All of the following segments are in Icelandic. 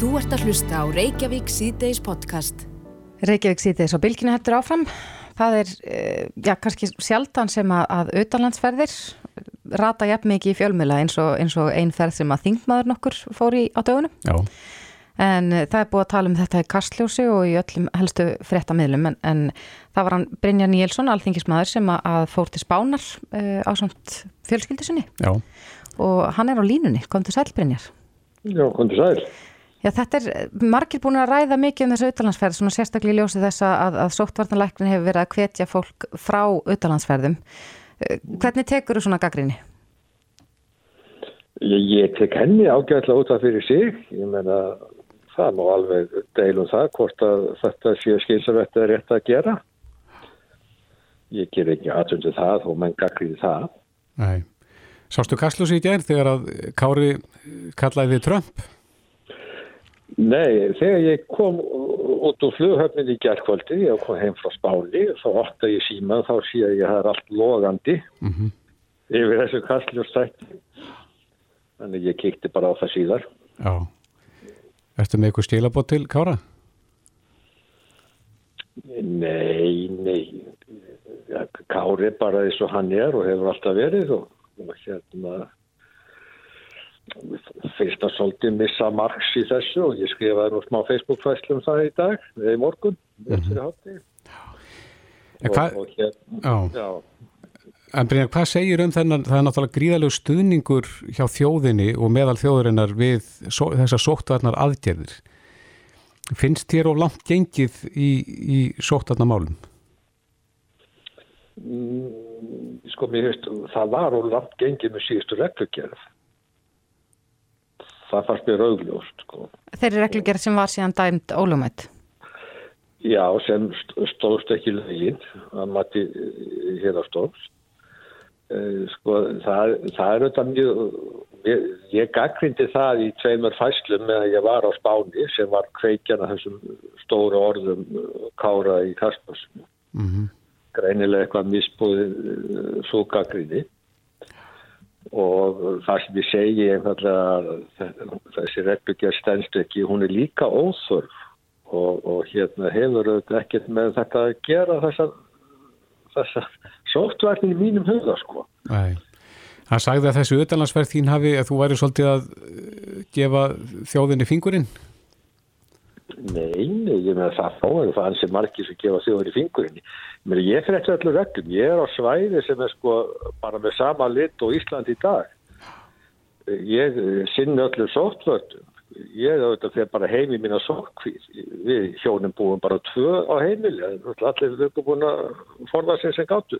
Þú ert að hlusta á Reykjavík síðdeis podcast. Reykjavík síðdeis og bylginu hættur áfram. Það er, eh, já, kannski sjaldan sem að, að auðanlandsferðir rata jafn mikið í fjölmjöla eins og, eins og einn ferð sem að þingmaður nokkur fór í á dögunum. Já, En uh, það er búið að tala um þetta í kastljósi og í öllum helstu fréttamiðlum en, en það var hann Brynja Níelsson, alþingismæður sem að, að fór til Spánar uh, á samt fjölskyldu sinni já, og hann er á línunni, kom til sæl Brynjar. Já, komdu sæl. Já, þetta er margir búin að ræða mikið um þessu auðlandsferð, svona sérstaklega í ljósi þess að, að sóttvartanlæknin hefur verið að hvetja fólk frá auðlandsferðum. Hvernig tekur þú svona gaggrinni? Ég, ég tek henni ágæðlega út af fyrir sig. Ég meina, það má alveg deilum það hvort að þetta sé skilsavett er rétt að gera. Ég ger ekki aðsöndu það og menn gagriði það. nei. Sástu Kastljósi í gær þegar að Kári kallaði þið Trump? Nei, þegar ég kom út úr flughöfnin í gerðkvöldi, ég kom heim frá Spáni, þá átta ég síma, þá sé ég að það er allt logandi Mm yfir þessu kastljóstætti. Þannig ég kíkti bara á það síðar. Já. Ertu með eitthvað stílabót til Kára? Nei, nei. Kári er bara eins og hann er og hefur alltaf verið og hérna fyrst að svolítið missa margs í þessu og ég skrifaði nú smá Facebook-fæslu um það í dag, eða í morgun, eftir -hmm. En og, og hérna, En Brynjar, hvað segir um þennan, það er náttúrulega gríðalegu stuðningur hjá þjóðinni og meðal þjóðurinnar við svo, þessar sóttvarnar aðgerðir. Finnst þér of langt gengið í, í sóttvarnamálum? mm, sko mér hefst, það var og langt gengið með síðustu reglugjörð. Það fannst mér augljóst, sko. Þeirri reglugerð sem var síðan dæmt ólumætt. Já, sem st- stóðst ekki lögin að mati hérastóðs. Sko, það, það er auðvitað mjög, ég, ég gaggrindi það í tveimur fæslum meðan ég var á Spáni sem var kveikjana þessum stóru orðum uh, kára í Kasparsum. Mm -hmm. Greinilega eitthvað misbúðið svo gaggrinni og það sem ég segi einfallega þessi reglugjör stendst ekki, hún er líka óþörf og, og hérna hefur auðvitað ekkert með þetta að gera þessar þessa sóttvarnin í mínum huga sko. Nei. Hann sagði að þessu utanlandsverð þín hafi að þú væri svolítið að gefa þjóðinni fingurinn. Nei, nei, ég með það þá er það ansi margir sem gefa þjóður í fingurinn. Meina, ég fyrir eftir öllu reglum. Ég er á svæði sem er sko bara með sama lit og Ísland í dag. Ég sinni öllu sóttvörðum. Ég auðvitað fyrir bara heim í mína sótkvíð. Við hjónum búum bara tvö á heimili. Allir við erum búin að forða sér sem gáttu.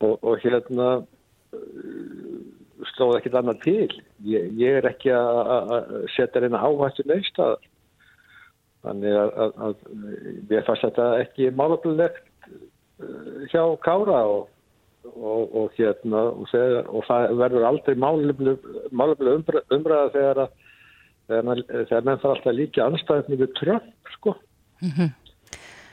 Og, og hérna slóð ekkert annað til. Ég, ég er ekki að að setja reyna áhættu neistað. Þannig að, að, að ég fannst þetta ekki málöfnilegt hjá Kára og, og, og hérna og, þegar, og það verður aldrei málöfnileg umræða þegar að þegar, þegar menn þarf alltaf líka anstæðni við trömm sko.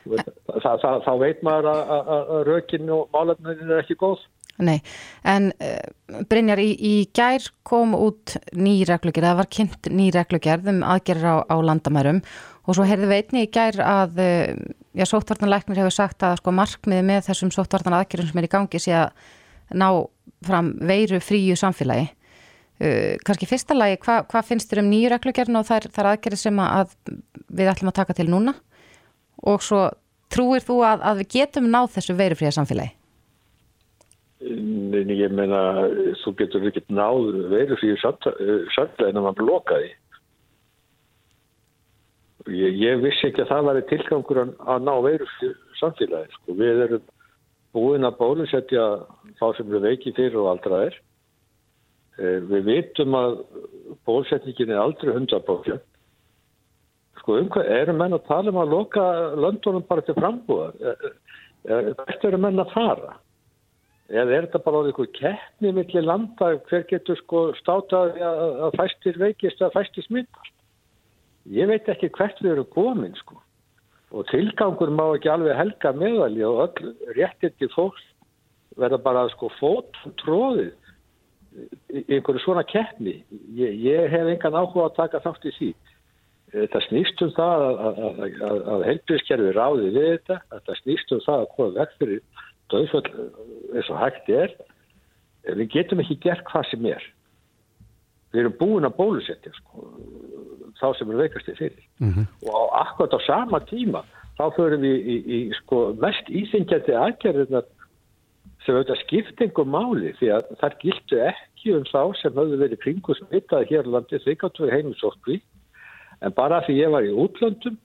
Þa, það, þá veit maður að, að, rökin og málöfnin er ekki góð. Nei, en uh, Brynjar, í, í gær kom út ný reglugerð, það var kynnt ný reglugerð um aðgerðir á, á landamærum og svo heyrðum við einni í gær að uh, já, sóttvartanlæknir hefur sagt að sko markmiði með þessum sóttvartan aðgerðum sem er í gangi sé að ná fram veiru fríu samfélagi. Uh, kannski fyrsta lagi, hva, hvað finnst þér um nýju reglugerðin og þær, þær aðgerðir sem að við ætlum að taka til núna og svo trúir þú að, að við getum náð þessu veiru fríu samfélagi? En ég meina, þú getur ekkert náður verið fyrir samfélagin að maður lokaði. Ég, ég vissi ekki að það væri tilgangur að, ná veru fyrir samfélagin. Sko. Við erum búin að bólusetja þá sem eru veiki fyrir og aldra er. Við vitum að bólusetningin er aldrei hundabókja. Sko um hvað, eru menn að tala um að loka löndunum bara til frambúðar? Hvert eru menn að fara? Eða er þetta bara ykkur keppni millir landa hver getur sko státaði að, fæstir veikist að fæstir smittar? Ég veit ekki hvert við erum komin sko. Og tilgangur má ekki alveg helga meðalji og öll réttindi fólks verða bara sko fót tróðið einhverju svona keppni. Ég, ég hef engan áhuga að taka þátt í því. Þetta snýst um það að, að, að, að heilbíðskerfi ráði við þetta. Þetta snýst um það að koma vekk fyrir döðsvöld eins og hægt er. Við getum ekki gert hvað sem er. Við erum búin að bólusetja sko, þá sem er veikast í fyrir. -hmm. Og akkurat á sama tíma þá förum við í, í, í sko, mest íþingjandi aðgerðunar sem auðvitað skiptingum máli því að það gildu ekki um þá sem höfðu verið kringu smittaði hér landi við heimilsókvi en bara því ég var í útlöndum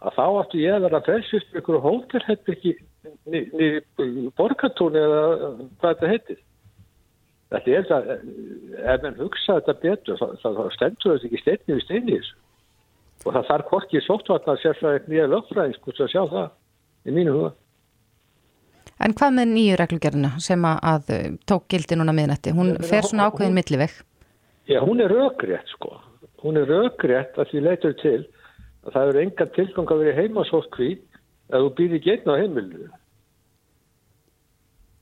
að þá áttu ég að vera að frelsast ykkur hótelherbyggi nýri borgatúni eða hvað þetta heitir? Þetta er það ef mann hugsa þetta betur þá, þá stendur þetta ekki steinni við steinni og það þarf hvorki sóttvarnar sérfræðið nýja lögfræðing sko að sjá það í mínu huga. En hvað með nýju reglugjörna sem að tók gildi núna miðnætti? Hún fer svona ákveðin millivegg? Já, hún er röggrétt sko. Hún er raugrétt að því leitur til að það eru enga tilgang að vera heimasótkví að þú býðir getna á heimilu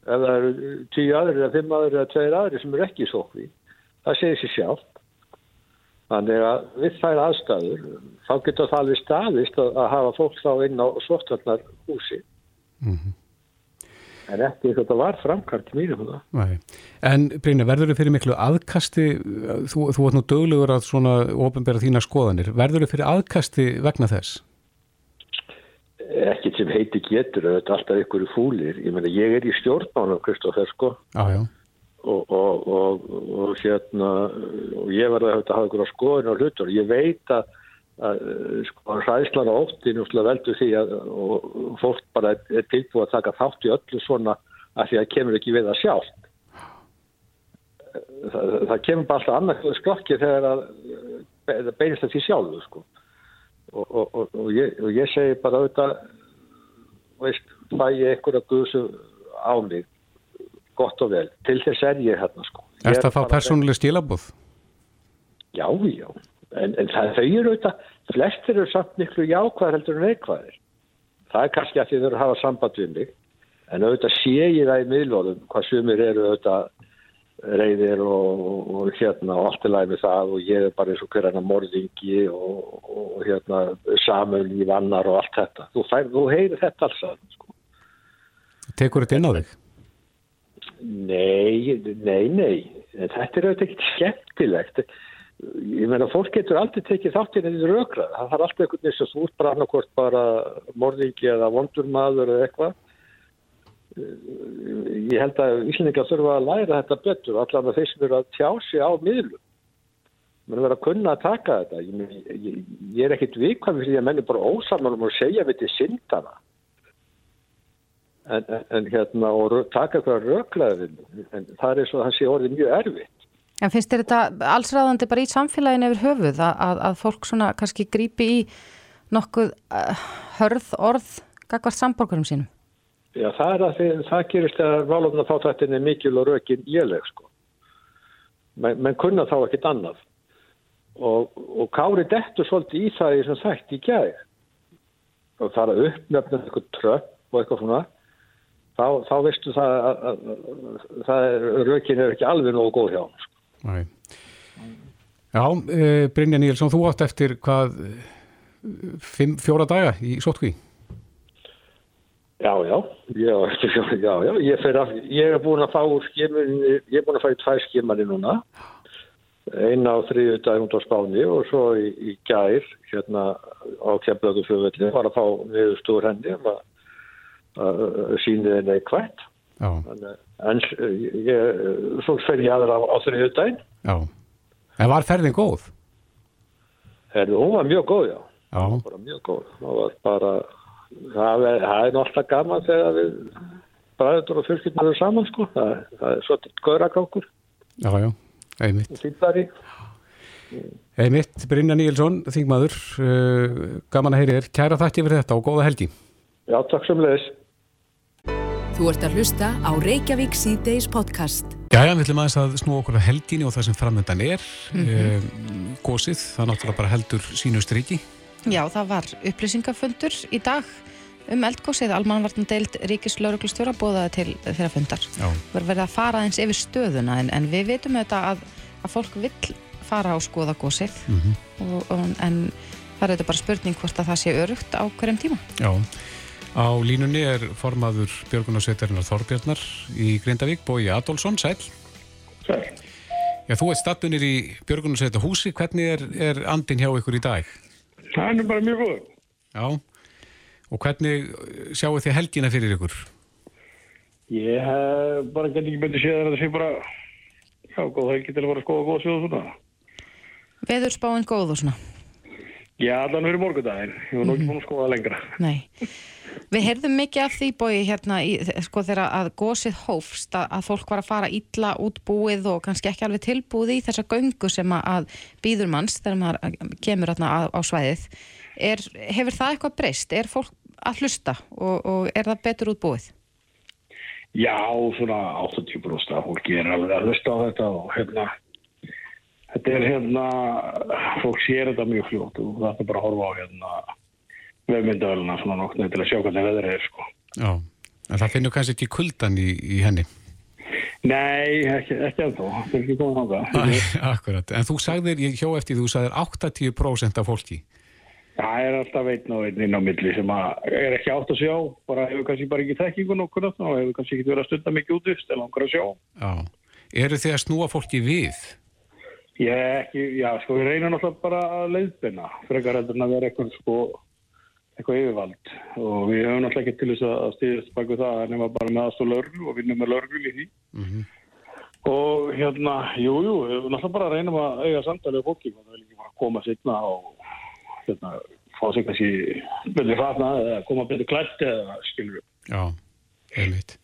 ef það eru tíu aðri eða fimm aðri eða tveir aðri sem eru ekki í sótkví það segir sér sjálf þannig að við þær aðstæður þá getur það alveg staðist að, að hafa fólk þá inn á sóttvarnar húsi mm -hmm en ekki þetta var framkvæmt mínum það. En Brynja, verður þau fyrir miklu aðkasti, þú, þú vart nú döglegur að svona ofinbæra þína skoðanir, verður þau fyrir aðkasti vegna þess? Ekkit sem heiti getur, þetta er alltaf ykkur fúlir, ég menna ég er í stjórnmánum Kristófer sko. Ah, og, og, og, og hérna og ég verði að hafa ykkur á skoðinu og hlutur, ég veit að að sko hræðslan og óttin veldur því að fólk bara er tilbúið að taka þátt í öllu svona að því að kemur ekki við að sjálf það, það kemur bara alltaf annað skrokki þegar að það beinist það því sjálfu sko og, og, og, og ég, ég segi bara auðvitað veist, fæ ég einhverja guðsu á mig gott og vel, til þess er ég hérna sko Er þetta fá persónuleg stílabúð? Já, já en, en það, þau eru auðvitað, flestir eru samt miklu jákvæðar heldur en neikvæðir. Það er kannski að þið eru að hafa samband við mig, en auðvitað sé ég það í miðlóðum hvað sumir eru auðvitað reyðir og, og, hérna og allt er læg með það og ég er bara eins og hverjana morðingi og, og hérna samöl í vannar og allt þetta. Þú, þú heyrir þetta alls að sko. Tekur þetta inn á þig? Nei, nei, nei. Þetta er auðvitað ekkert skemmtilegt ég meina fólk getur aldrei tekið þáttinn en þetta er aukrað, það þarf alltaf einhvern veginn sem út bara annarkort bara morðingi eða vondurmaður eða eitthvað ég held að Íslandingar þurfa að læra þetta betur allavega þeir sem eru að tjási á miðlum. Mann verður að kunna að taka þetta. Ég, ég, ég er ekkit vikvæm fyrir því að menn er bara ósaman um að segja við til syndana. En, en, en hérna og taka eitthvað röklaði en það er eins og það sé orðið mjög erfitt. En finnst þér þetta allsræðandi bara í samfélaginu yfir höfuð að, að, að fólk svona kannski grípi í nokkuð uh, hörð orð gagvar samborgurum sínum? Já, það er að því, það gerist að válofna þátrættinni mikil og rökin jéleg sko. Men, menn kunna þá ekkit annað og, og Kári dettur svolítið í það sem sagt í gæði og það er að uppnefna eitthvað tröpp og eitthvað svona þá, þá veistu það að, að, að rökin er ekki alveg nógu góð hjá hann sko. Nei. Já, e, Brynja Níelsson, þú átt eftir hvað fimm, fjóra daga í sótkví? Já, já, já, já, já, ég, af, ég er búin að fá skimur, ég er búin að fá í tvær skimari núna, eina á þriðu dagund á spáni og svo í, í gær, hérna á kemlaðu fljóðvellinu, var að fá niður stór henni um að, að síni þeirra eitthvað. Þannig en ég, svo fer ég aðra á, á þriðu daginn. Já, en var ferðin góð? Herðu, hún var mjög góð, já. Já. Hún var mjög góð. Það var bara, það er, það er náttúrulega gaman þegar við bræður og fjölskyldinu eru saman, sko. Það, það er svolítið góðrakákur. Já, já, einmitt. Einmitt, Brynja Níelsson, þingmaður, uh, gaman að heyri þér. Kæra þætti fyrir þetta og góða helgi. Já, takk sem leiðis. Þú ert að hlusta á Reykjavík C-Days podcast. Jæja, við ætlum aðeins að snú okkur að helginni og það sem framöndan er. Mm -hmm. e, gósið, það náttúrulega bara heldur sínu striki. Já, það var upplýsingafundur í dag um eldgósið. Almanvartin deild Ríkislauruglustjóra bóðaði til þeirra fundar. Það verði að fara eins yfir stöðuna en, en við veitum þetta að, að fólk vill fara á skoða gósið mm -hmm. og, og, en það er þetta bara spurning hvort að það sé örugt á hverjum tíma. Já, á línunni er formaður Björgunarsveitarinn Þorbjörnar í Grindavík, Bói Adolfsson, sæl. Sæl. Já, þú ert stattunir í Björgunarsveitar húsi, hvernig er, er andin hjá ykkur í dag? Það er bara mjög góð. Já, og hvernig sjáu þið helgina fyrir ykkur? Ég hef bara gett ekki betur séð að þetta sé bara, já, góð helgi til að vera skoða góða sjóðu svona. Veðurspáin góð og svona. Já, allan fyrir morgundaginn. Ég var nú ekki búin að skoða lengra. Nei. Við heyrðum mikið af því bói hérna, í, sko þegar að gósið hófst að, að fólk var að fara illa út búið og kannski ekki alveg tilbúið í þessa göngu sem að, að býður manns þegar maður kemur hérna á, á svæðið. Er, hefur það eitthvað breyst? Er fólk að hlusta og, og er það betur út búið? Já, svona 80% af fólki er alveg að hlusta á þetta og hérna, þetta er hérna, fólk sér þetta mjög fljótt og það er bara að horfa á hérna vefmyndavelina svona noktið til að sjá hvernig veðrið er sko. Já, en það finnur kannski ekki kuldan í, í henni. Nei, ekki, ekki ennþá, það er ekki komið á það. Akkurat, en þú sagðir, ég hjó eftir, þú sagðir 80% af fólki. Það er alltaf einn og einn inn á milli sem er ekki átt að sjá, bara hefur kannski bara ekki þekkingun okkur og hefur kannski ekki verið að stunda mikið út eða langar að sjá. Já, eru þið að snúa fólki við? Ég ekki, já, sko, við reynum alltaf bara að leiðbina, frekar heldur en að vera eitthvað, sko, eitthvað yfirvald og við höfum alltaf ekki til þess að stýðast bak við það en við bara með aðstóð lörgul og vinnum með lörgul í því. Mm -hmm. Og hérna, jú, jú, við höfum alltaf bara að reynum að eiga samtalið á fólki, það vil ekki bara koma signa og hérna, fá sig kannski betur hratna eða koma betur klætt eða skilur við. Já, einmitt.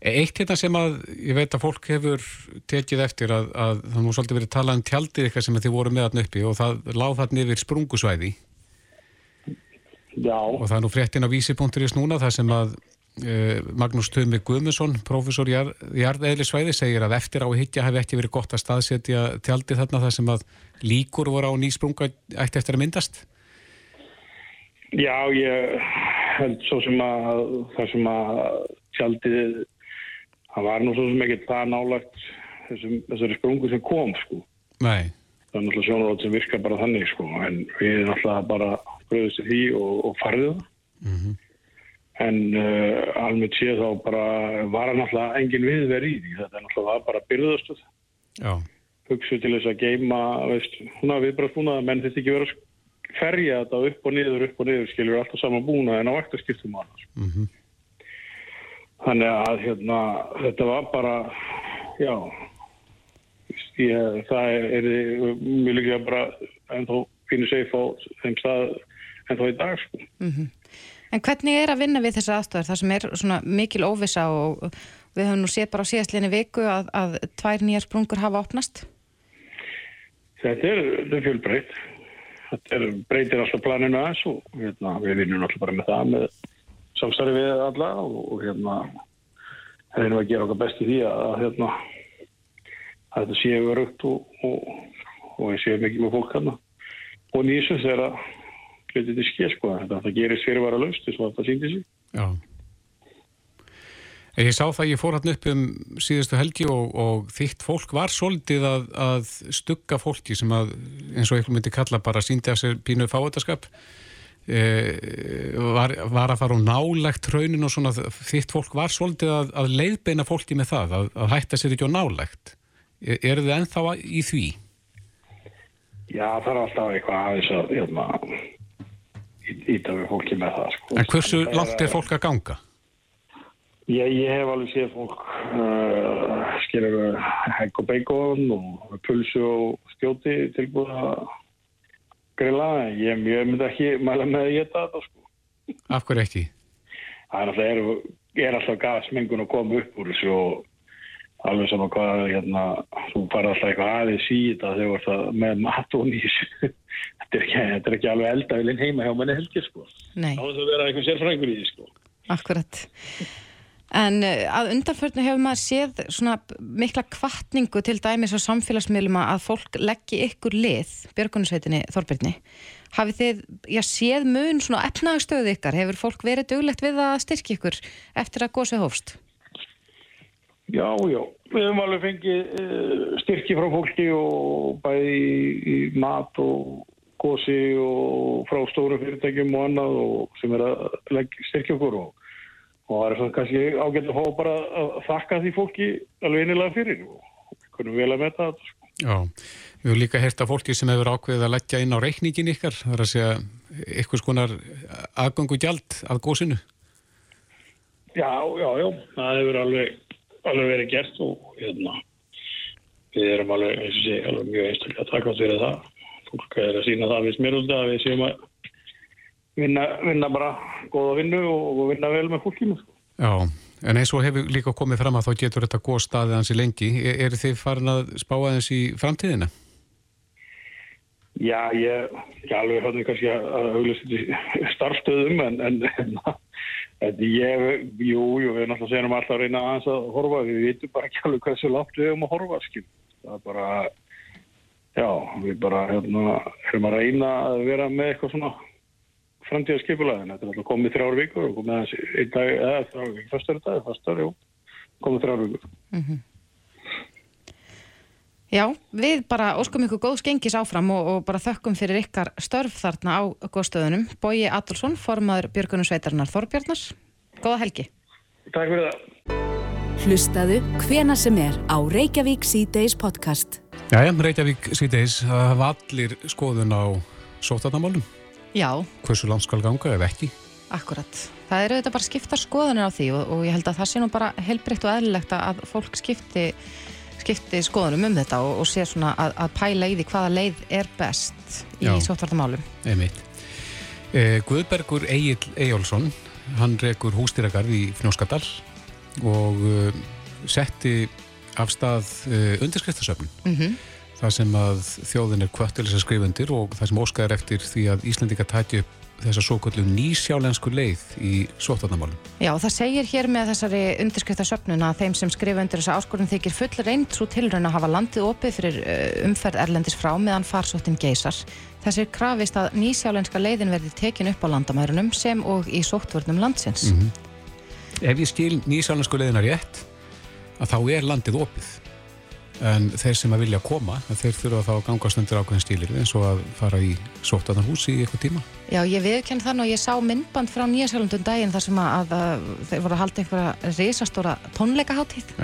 Eitt hérna sem að ég veit að fólk hefur tekið eftir að, að það nú svolítið verið talað um tjaldið eitthvað sem þið voru með þarna uppi og það láð þarna yfir sprungusvæði. Já. Og það er nú fréttin á vísi.is núna þar sem að uh, Magnús Tumi Guðmusson, profesor í jarðeðlisvæði, segir að eftir á hittja hefði ekki verið gott að staðsetja tjaldið þarna þar sem að líkur voru á nýsprunga ætti eftir að myndast. Já, ég held svo sem að það sem að tjaldið, það var nú svo sem ekki það nálagt þessum, þessari sprungu sem kom, sko. Nei. Það er náttúrulega sjónarótt sem virkar bara þannig, sko, en við náttúrulega bara bröðist því og, og farðið það. Mm -hmm. En uh, alveg séð þá bara var náttúrulega engin viðverð í því. Þetta er náttúrulega bara byrðastuð. Já. Hugsuð til þess að geima, veist, húnna viðbröðsbúnað, menn þetta ekki verið að ferja þetta upp og niður, upp og niður, skilur alltaf saman búnað en á ekta skiptum annars. Mm -hmm. Þannig að hérna, þetta var bara, já, ég, það er, er mjög líka bara ennþá fínu seif á þeim stað ennþá í dag. Sko. Mm -hmm. En hvernig er að vinna við þessar aðstofar? Það sem er svona mikil óvisa og við höfum nú séð bara á síðastlinni viku að, að tvær nýjar sprungur hafa opnast. Þetta er, er fjölbreytt. Þetta er, breytir alltaf planinu aðeins og hérna, við vinnum alltaf bara með það með samstarfi við alla og, hérna við að gera okkar best í því að, hérna, að þetta séu verið og, og, við séum ekki með fólk hérna. Og nýsum þegar að hluti til skil sko, þetta það gerist fyrir að vera löst þess að þetta síndi sig. Já. Ég sá það, ég fór hann upp um síðustu helgi og, og þitt fólk var svolítið að, að stugga fólki sem að, eins og ykkur myndi kalla bara síndi af sér pínu fáetaskap var, var að fara á nálegt raunin og svona þitt fólk var svolítið að, að leiðbeina fólki með það, að, að hætta sér ekki á nálegt. E, eru þið ennþá í því? Já, það er alltaf eitthvað aðeins að hérna, íta við fólki með það. Sko. En hversu langt er fólk að ganga? Ég, ég hef alveg séð fólk uh, skilur hegg og beikon og pulsu og stjóti tilbúið að grila. Ég, ég myndi ekki mæla með að geta þetta sko. Af hverju ekki? Það er alltaf, er, er alltaf gasmengun að koma upp úr þessu og alveg saman hvað, hérna, þú fara alltaf eitthvað aðeins í þetta þegar það með mat og nýs. þetta, er ekki, þetta er ekki alveg eldavilinn heima hjá manni helgir sko. Nei. Það er að vera eitthvað sérfræðingur í því sko. Akkurat. En að undanförnu hefur maður séð svona mikla kvartningu til dæmis á samfélagsmiðlum að fólk leggji ykkur lið, Björgunarsveitinni Þorbirni. Hafið þið, já, séð mun svona efnagstöðu ykkar? Hefur fólk verið duglegt við að styrkja ykkur eftir að góðsvið hófst? Já, já. Við höfum alveg fengið uh, styrki frá fólki og bæði í, mat og, gósi og frá stóru fyrirtækjum og annað og sem er að leggja styrkja okkur og, og það er svona kannski ágætt að fá bara að þakka því fólki alveg einilega fyrir og kunum vel að metta þetta. Sko. Já, við höfum líka hert af fólki sem hefur ákveðið að leggja inn á reikningin ykkar, það er að segja eitthvað skonar aðgangu gjald af gósinu. Já, já, já, það hefur alveg, alveg verið gert og hérna, við erum alveg, eins og sé, alveg mjög einstaklega átt fyrir það. Fólk er að sína það við smirulda að við séum að vinna, vinna bara góða vinnu og vinna vel með fólkinu. Sko. Já, en eins og hefur líka komið fram að þá getur þetta góð staðið hansi lengi. Er, er þið farin að spá aðeins í framtíðina? Já, ég, ég alveg höfði kannski að auðvitað starfstöðum en, en, en Þetta ég, jú, jú, við náttúrulega segjum alltaf að reyna aðeins að horfa, við vitum bara ekki alveg hvað þessu látt við hefum að horfa, skil. Það er bara, já, við bara hérna, erum að reyna að vera með eitthvað svona framtíðarskipulegin. Þetta er alltaf komið þrjár vikur og komið aðeins einn dag, eða þrjár vikur, fyrstar dag, fyrstar, jú, komið þrjár vikur. Mm -hmm. Já, við bara óskum ykkur góðs gengis áfram og, og bara þökkum fyrir ykkar störf þarna á góðstöðunum. Bóji Adolfsson, formadur Björgunum Sveitarnar Þorbjarnar. Góða helgi. Takk fyrir það. Hlustaðu hvena sem er á Reykjavík C-Days podcast. Jæja, Reykjavík C-Days hafa allir skoðun á sótarnamálum. Já. Hversu langt skal ganga ef ekki? Akkurat. Það eru þetta bara skipta skoðunir á því og, og ég held að það sé nú bara heilbrikt og eðlilegt að fólk skipti skipti skoðunum um þetta og, og sé svona að, að pæla í því hvaða leið er best í sótvartamálum. Einmitt. Eh, Guðbergur Egil Ejjólfsson, hann rekur hústýragarð í Fnjóskadal og uh, setti af stað uh, undirskriftasöfnun. Mm -hmm. Það sem að þjóðin er kvöttilis að skrifa undir og það sem óskæðar eftir því að Íslandika tæti upp þessa svo kallu nýsjálensku leið í sótvarnamálum. Já, það segir hér með þessari undirskriftasöfnun að þeim sem skrifa undir þessa áskorun þykir full reynd svo tilrönd að hafa landið opið fyrir uh, umferð erlendis frá meðan farsóttin geysar. Þessir krafist að nýsjálenska leiðin verði tekin upp á landamærunum sem og í sóttvörnum landsins. Mm -hmm. Ef ég skil nýsjálensku leiðina rétt, að þá er landið opið en þeir sem að vilja koma þeir þurfa þá að gangast undir ákveðin stílir eins og að fara í sótaðan hús í eitthvað tíma. Já, ég viðkenn þannig og ég sá myndband frá Nýjasælundum daginn þar sem að, að þeir voru að halda einhverja risastóra tónleikaháttíð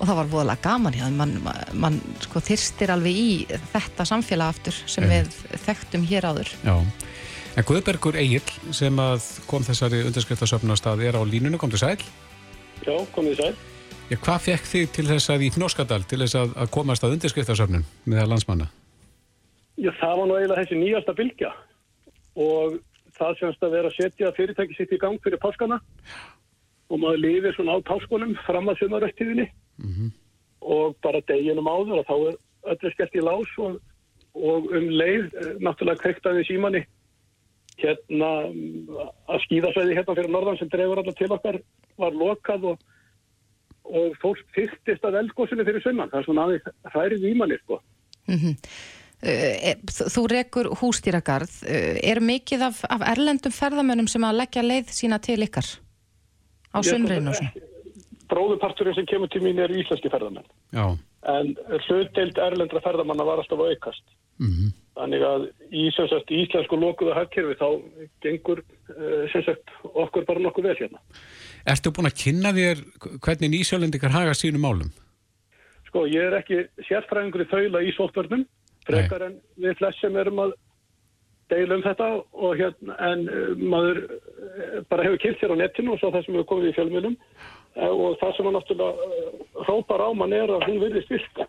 og það var voðalega gaman hjá mann man, sko, þyrstir alveg í þetta samfélag aftur sem Eim. við þekktum hér áður. Já, en Guðbergur Egil sem að kom þessari stað er á línunu, kom til sæl. Já, komið sæl Já, hvað fekk þig til þess að í Fnóskadal til þess að, að komast að undirskriftarsöfnun með að landsmanna? Já, það var nú eiginlega þessi nýjasta bylgja og það semst að vera að setja fyrirtæki sitt í gang fyrir páskana og maður lifir svona á páskunum fram að sumaröktíðinni mm -hmm. og bara deginum áður og þá er öllu skellt í lás og, og um leið eh, náttúrulega krektaði símanni hérna að skýðasvæði hérna fyrir norðan sem drefur alltaf til okkar var lokað og og fólk fyrstist að eldgóðsunu fyrir sunnan. Það er svona aðeins hærið ímanni, sko. Mm -hmm. Þú rekur hústýragarð. Eh, er mikið af, af erlendum ferðamönnum sem að leggja leið sína til ykkar á sumreinu? Bróðuparturinn sem kemur til mín er íslenski ferðamenn. Já. En hlutdeild erlendra ferðamanna var alltaf aukast. Mm -hmm. Þannig að í sagt, íslensku lokuðu hagkerfi þá gengur sagt, okkur bara nokkuð vel hérna. Ertu búin að kynna þér hvernig nýsjálendikar haga sínum málum? Sko, ég er ekki sérfræðingur í þaula í sóttvörnum, frekar en við flest sem erum að deila um þetta og hérna, en uh, maður uh, bara hefur kynnt sér á netinu og svo það sem hefur komið í fjölmunum uh, og það sem hann náttúrulega hrópar á mann er að hún virðist virka.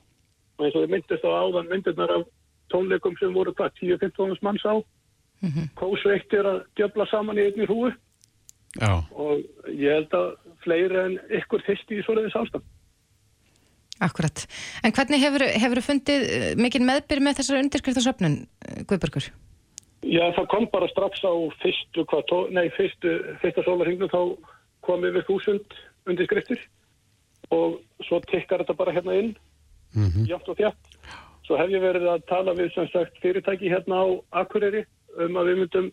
Og eins og þið myndist á áðan myndirnar af tónleikum sem voru hvað 10-15 manns á. Mm -hmm. kósveiktir að djöbla saman í einni hrúi Já. og ég held að fleiri en ykkur fyrst í svoleiðis ástand. Akkurat. En hvernig hefur, hefur fundið eh, mikil meðbyrg með þessar undirskriftarsöfnun, eh, Guðbergur? Já, það kom bara strax á fyrstu, tó, nei, fyrstu, fyrsta sólarhingu þá kom yfir þúsund undirskriftur og svo tikkar þetta bara hérna inn, mm -hmm. játt og þjátt. Svo hef ég verið að tala við sem sagt fyrirtæki hérna á Akureyri um að við myndum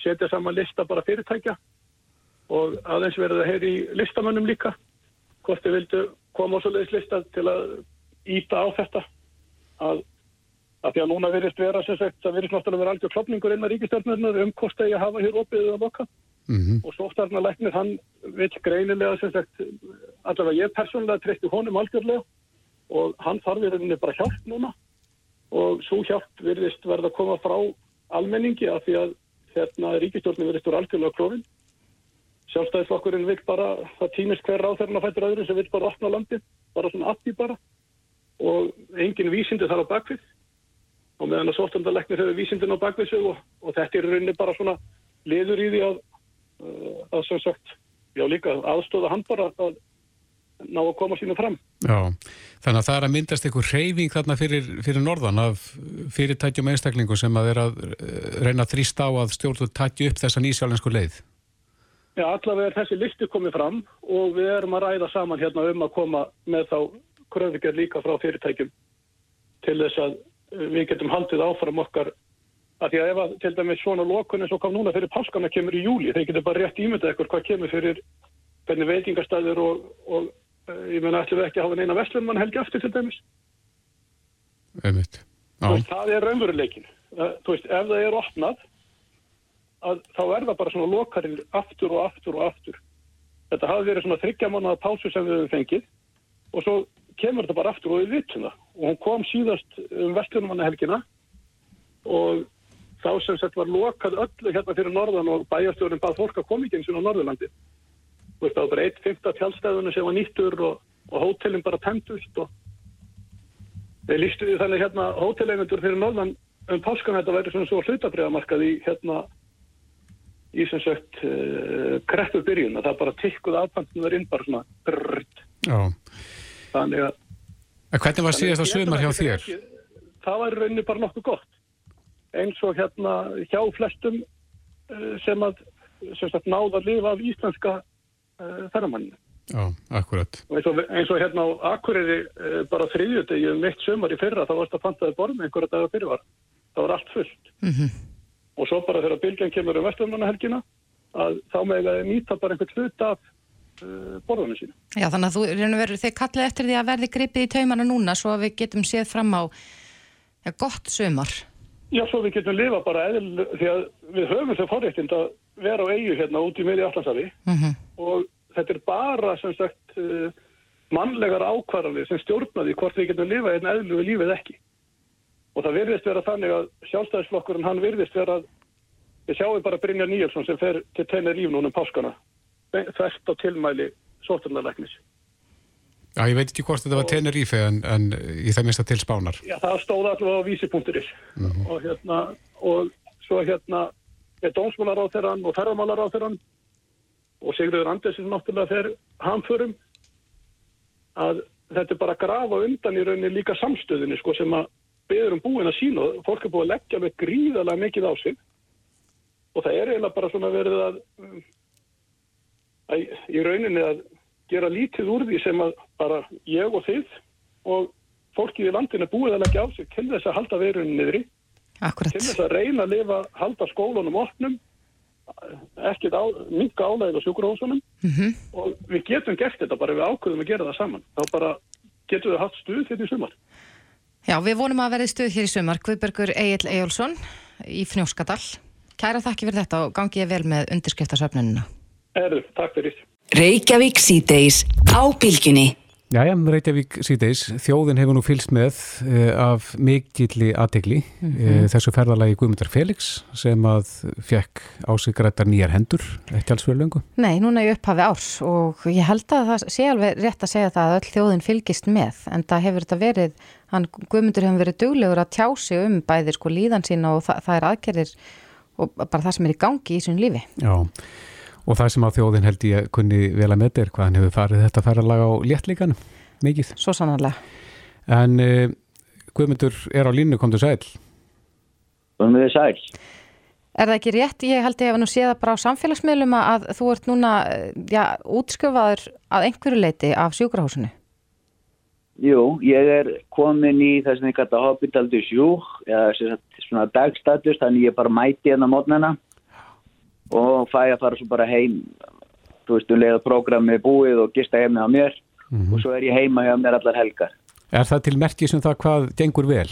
setja saman lista bara fyrirtækja og aðeins verið að heyri listamönnum líka hvort þið vildu koma á svoleiðis lista til að íta á þetta að Af því að núna verist vera sem sagt, það verist náttúrulega vera algjör klopningur innan ríkistjórnarnar um hvort það ég hafa hér opið eða loka. Mm Og sóttarnarleiknir, hann vil greinilega sem sagt, allavega ég persónulega treysti honum algjörlega og hann þarf í rauninni bara hjálp núna og svo hjálp virðist verða að koma frá almenningi af því að hérna ríkistjórnir virðist úr algjörlega klófin. Sjálfstæðisflokkurinn vil bara, það týnist hver ráþærna fættur öðru sem vil bara opna landi, bara svona appi bara og engin vísindi þar á bakvið og meðan að sóttandaleknir hefur vísindin á bakvið sig og, og þetta er rauninni bara svona liður í því að, uh, að sem sagt, já líka aðstóða hann bara að ná að koma sínu fram. Já, þannig að það er að myndast einhver reyfing þarna fyrir, fyrir norðan af fyrirtækjum einstaklingum sem að vera að eh, reyna að þrýsta á að stjórnum tætju upp þessa nýsjálfensku leið. Já, allavega er þessi listi komið fram og við erum að ræða saman hérna um að koma með þá kröfugjör líka frá fyrirtækjum til þess að uh, við getum haldið áfram okkar að því að ef að til dæmis svona lokun eins og kom núna fyrir páskana kemur í júli, þeir getur bara rétt ímyndað ekkur hvað kemur fyrir hvernig veitingastæður og, og uh, ég menna ætlum við ekki að hafa neina vestlunmann helgi aftur til dæmis. Það er raunveruleikin. Uh, Þú veist, ef það er opnað að, þá er það bara svona lokarinn aftur og aftur og aftur. Þetta hafi verið svona þryggja mánuða pásu sem við höfum fengið og svo kemur þetta bara aftur og við vitum það. Og hún kom síðast um vestlunumannahelgina og þá sem sett var lokað öllu hérna fyrir norðan og bæjarstjórinn bað fólk að koma eins og á Norðurlandi. Þú veist, það var bara eitt fymta tjálstæðunum sem var nýttur og, og hótelin bara tæmdust og þeir lístu því þannig hérna hóteleigendur fyrir norðan um páskan þetta væri svona svo hlutabriðamarkað í hérna í sem sagt uh, kreppu byrjun að það bara tikkuð afpantunar inn bara svona brrrt. þannig að En hvernig var síðast Ég held sumar hjá þér? ekki- það var í rauninni bara nokkuð gott eins og hérna hjá flestum uh, sem að sem sagt náða að lifa af íslenska uh, ferramanninu akkurat. og eins eins og hérna á Akureyri bara þriðjutegi um eitt sumar í fyrra þá varst að pantaði borð með einhverja dagar fyrir var það var allt fullt og svo bara þegar bylgjan kemur um vestlummannahelgina að þá með að nýta bara einhvern hlut af uh, borðunum sínu Já, þannig að þú, veru, þið kallið eftir því að verði gripið í taumana núna svo að við getum séð fram á ja, gott sumar. Já, svo við getum lifa bara eðl því að við höfum þau forréttind að vera á eigu hérna út í miðri Allansafi Mm og þetta er bara sem sagt uh, mannlegar ákvarðanir sem stjórnaði hvort við getum lifa einn eðlu við lífið ekki. Og það virðist vera þannig að sjálfstæðisflokkurinn hann virðist vera að við sjáum bara Brynjar Níelsson sem fer til tenni líf núna um páskana þvert á tilmæli sóturnarleiknis. Já, ég veit ekki hvort þetta var Tenerife en, en í það minnsta til spánar. Já, það stóð allavega á vísi.is og hérna og svo hérna er dómsmálaráþeran og ferðamálaráþeran og Sigurður Andersen náttúrulega fer hamförum að þetta er bara að grafa undan í rauninni líka samstöðinni sko sem að beður um búin að sína og fólk er búið að leggja með gríðalega mikið á sig og það er eiginlega bara svona verið að, að í rauninni að gera lítið úr því sem að bara ég og þið og fólkið í landinu er búið að leggja á sig til þess að halda veirunni niðri, Akkurat. til þess að reyna að lifa, halda skólunum opnum, ekkert á, minka álæðið á sjúkurhósunum Mm og við getum gert þetta bara við ákveðum að gera það saman. Þá bara getum við haft stuð þetta í sumar. Já, við vonum að verði stuð hér í sumar. Guðbergur Egil Ejjólfsson í Fnjóskadal. Kæra þakki fyrir þetta og gangi ég vel með undirskriftasöfnununa. Erðu, takk fyrir. Reykjavík síðdeis á bylgjunni. Jæja, Reykjavík síðdeis, þjóðin hefur nú fylst með uh, af mikilli aðtegli uh, þessu ferðalagi Guðmundar Felix sem að fekk á sig grættar nýjar hendur, ekki alls fyrir löngu. Nei, núna í upphafi árs og ég held að það sé alveg rétt að segja það að öll þjóðin fylgist með en það hefur þetta verið, hann Guðmundur hefur verið duglegur að tjá sig um bæði sko líðan sína og það, það er aðgerðir og bara það sem er í gangi í sín lífi. Já, og það sem að þjóðin held ég kunni vel að með er hvað hann hefur farið þetta ferðalag á léttlíkanum, mikið. Svo sannarlega. En uh, Guðmundur er á línu, komdu sæl. Þannig við sæl. Er það ekki rétt? Ég held ég hef nú séð bara á samfélagsmiðlum að þú ert núna, já, útskjöfaður að einhverju leiti af sjúkrahúsinu. Jú, ég er komin í það sem ég kalla hospital du jour, eða sem sagt svona dagstatus, þannig ég bara mæti hérna mótnana og fæ að fara svo bara heim, þú veist, um leiða prógrami búið og gista heimna á mér og svo er ég heima hjá mér allar helgar. Er það til merkis um það hvað gengur vel?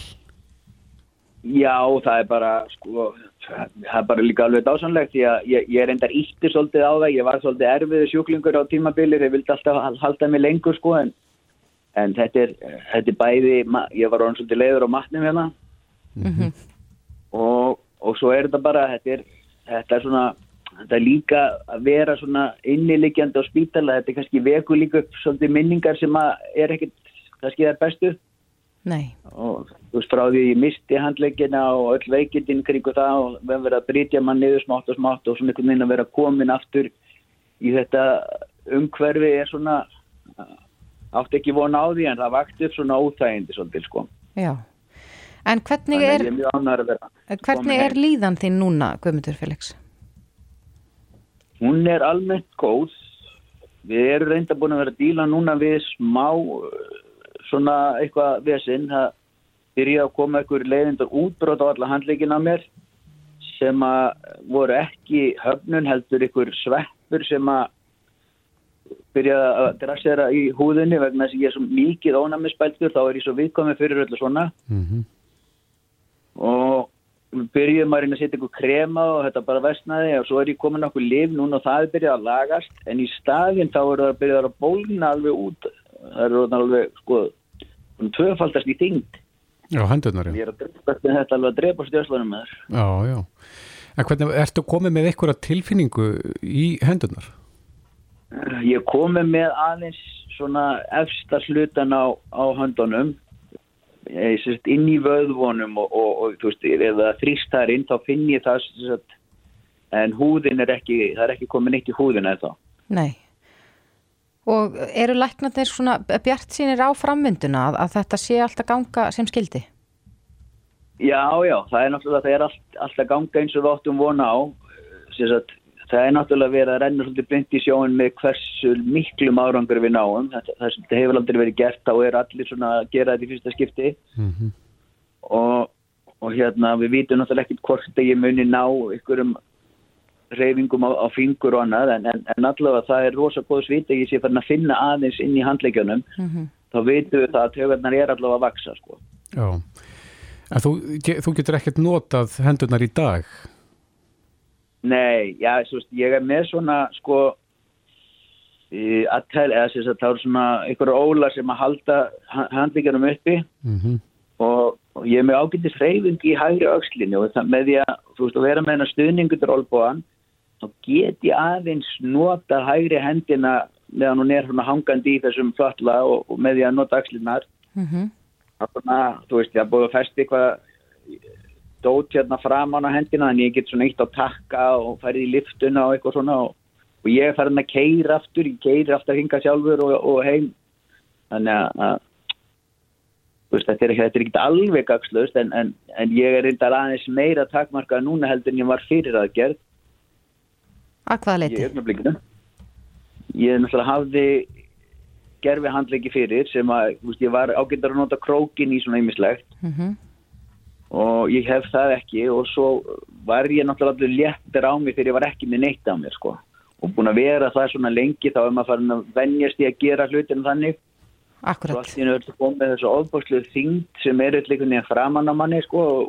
Já, það er bara, sko, það er bara líka alveg dásanlegt því að ég, ég er endar ítti svolítið á það, ég var svolítið erfiðu sjúklingur á tímabilir, ég vildi alltaf halda mig lengur, sko, en, en þetta, er, þetta er bæði, ég var orðin svolítið leiður á matnum hérna mm -hmm. og, og svo er þetta bara, þetta er, þetta er svona, þetta er líka að vera svona inniliggjandi á spítala, þetta er kannski veku líka upp svolítið minningar sem að er ekkert, kannski það er bestu Nei. og þú veist frá því ég misti handleggina og öll veikindin kringu það og við hefum verið að brytja mann niður smátt og smátt og svona einhvern veginn að vera komin aftur í þetta umhverfi er svona átt ekki vona á því en það vakt upp svona óþægindi svolítið sko. Já, en hvernig er, er hvernig er líðan þín núna Guðmundur Felix? Hún er almennt góð. Við erum reynda búin að vera að díla núna við smá svona eitthvað vesinn það byrja að koma einhver leiðindur útbrót á alla handleikin á mér sem að voru ekki höfnun heldur einhver sveppur sem að byrja að drasera í húðinni vegna þess að ég er svo mikið ónæmisbæltur þá er ég svo viðkomið fyrir öllu svona mm -hmm. og byrjuðum að reyna að setja einhver krema og þetta bara vestnaði og svo er ég komin okkur liv núna og það er byrjað að lagast en í staðinn þá er það að byrja að bólna alveg út það eru alveg sko tvöfaldast í þingd Já, hendurnar, já. Ég er að drepa þetta alveg að drepa stjórnslunum með þér. Já, já. En hvernig, ertu komið með einhverja tilfinningu í hendurnar? Ég komið með aðeins svona efsta slutan á, á höndunum ég sést inn í vöðvonum og, og, og þú veist, eða þrýst þar inn þá finn ég það sérst, en húðin er ekki, það er ekki komið neitt í húðin eða þá. Nei. Og eru læknarnir svona bjart sínir á framvinduna að, að þetta sé alltaf ganga sem skildi? Já, já, það er náttúrulega, það er all, alltaf ganga eins og við óttum vona á. Að, það er náttúrulega verið að renna svolítið blind í sjóin með hversu miklum árangur við náum. Þetta, það, það hefur aldrei verið gert og er allir svona að gera þetta í fyrsta skipti. Mm -hmm. og, og hérna við vitum náttúrulega ekkert hvort að ég muni ná ykkurum reyfingum á, á fingur og annað en, en, en allavega það er rosa góð svít að ég sé farin að finna aðeins inn í handleikjunum mm -hmm. þá veitum við það að tögarnar er allavega að vaksa sko. Já, en þú, þú getur ekkert notað hendurnar í dag? Nei, já, svo, ég er með svona sko aðtæl, eða þess að það er svona einhverja óla sem að halda handleikjunum uppi mm -hmm. og, og ég er með ágættis reyfing í hægri aukslinu og það með því að þú veist að vera með hennar stuðningur olbúan þá get ég aðeins nota hægri hendina meðan hún er svona hangandi í þessum falla og, og með því að nota axlinnar mm -hmm. þannig að þú veist ég har búið að festi eitthvað dót hérna fram á hendina en ég get svona eitt á takka og færið í liftuna og eitthvað svona og, og ég er farin að keira aftur ég keira aftur að hinga sjálfur og, og heim þannig að Veist, þetta er ekki, alveg gagslaust en, en, en ég er reyndar aðeins meira takmarkað núna heldur en ég var fyrir aðgerð Að hvaða leiti? Ég er Ég náttúrulega hafði gerfi handleiki fyrir sem að veist, ég var ágændar að nota krókin í svona ýmislegt mm -hmm. Og ég hef það ekki og svo var ég náttúrulega léttir á mig þegar ég var ekki með neitt á mér sko og búin að vera það svona lengi þá er maður farin að vennjast í að gera hlutin þannig Akkurat. Svo allt í nörðu komið þessu ofbúrslu þingd sem er eitthvað nýja framann á manni sko og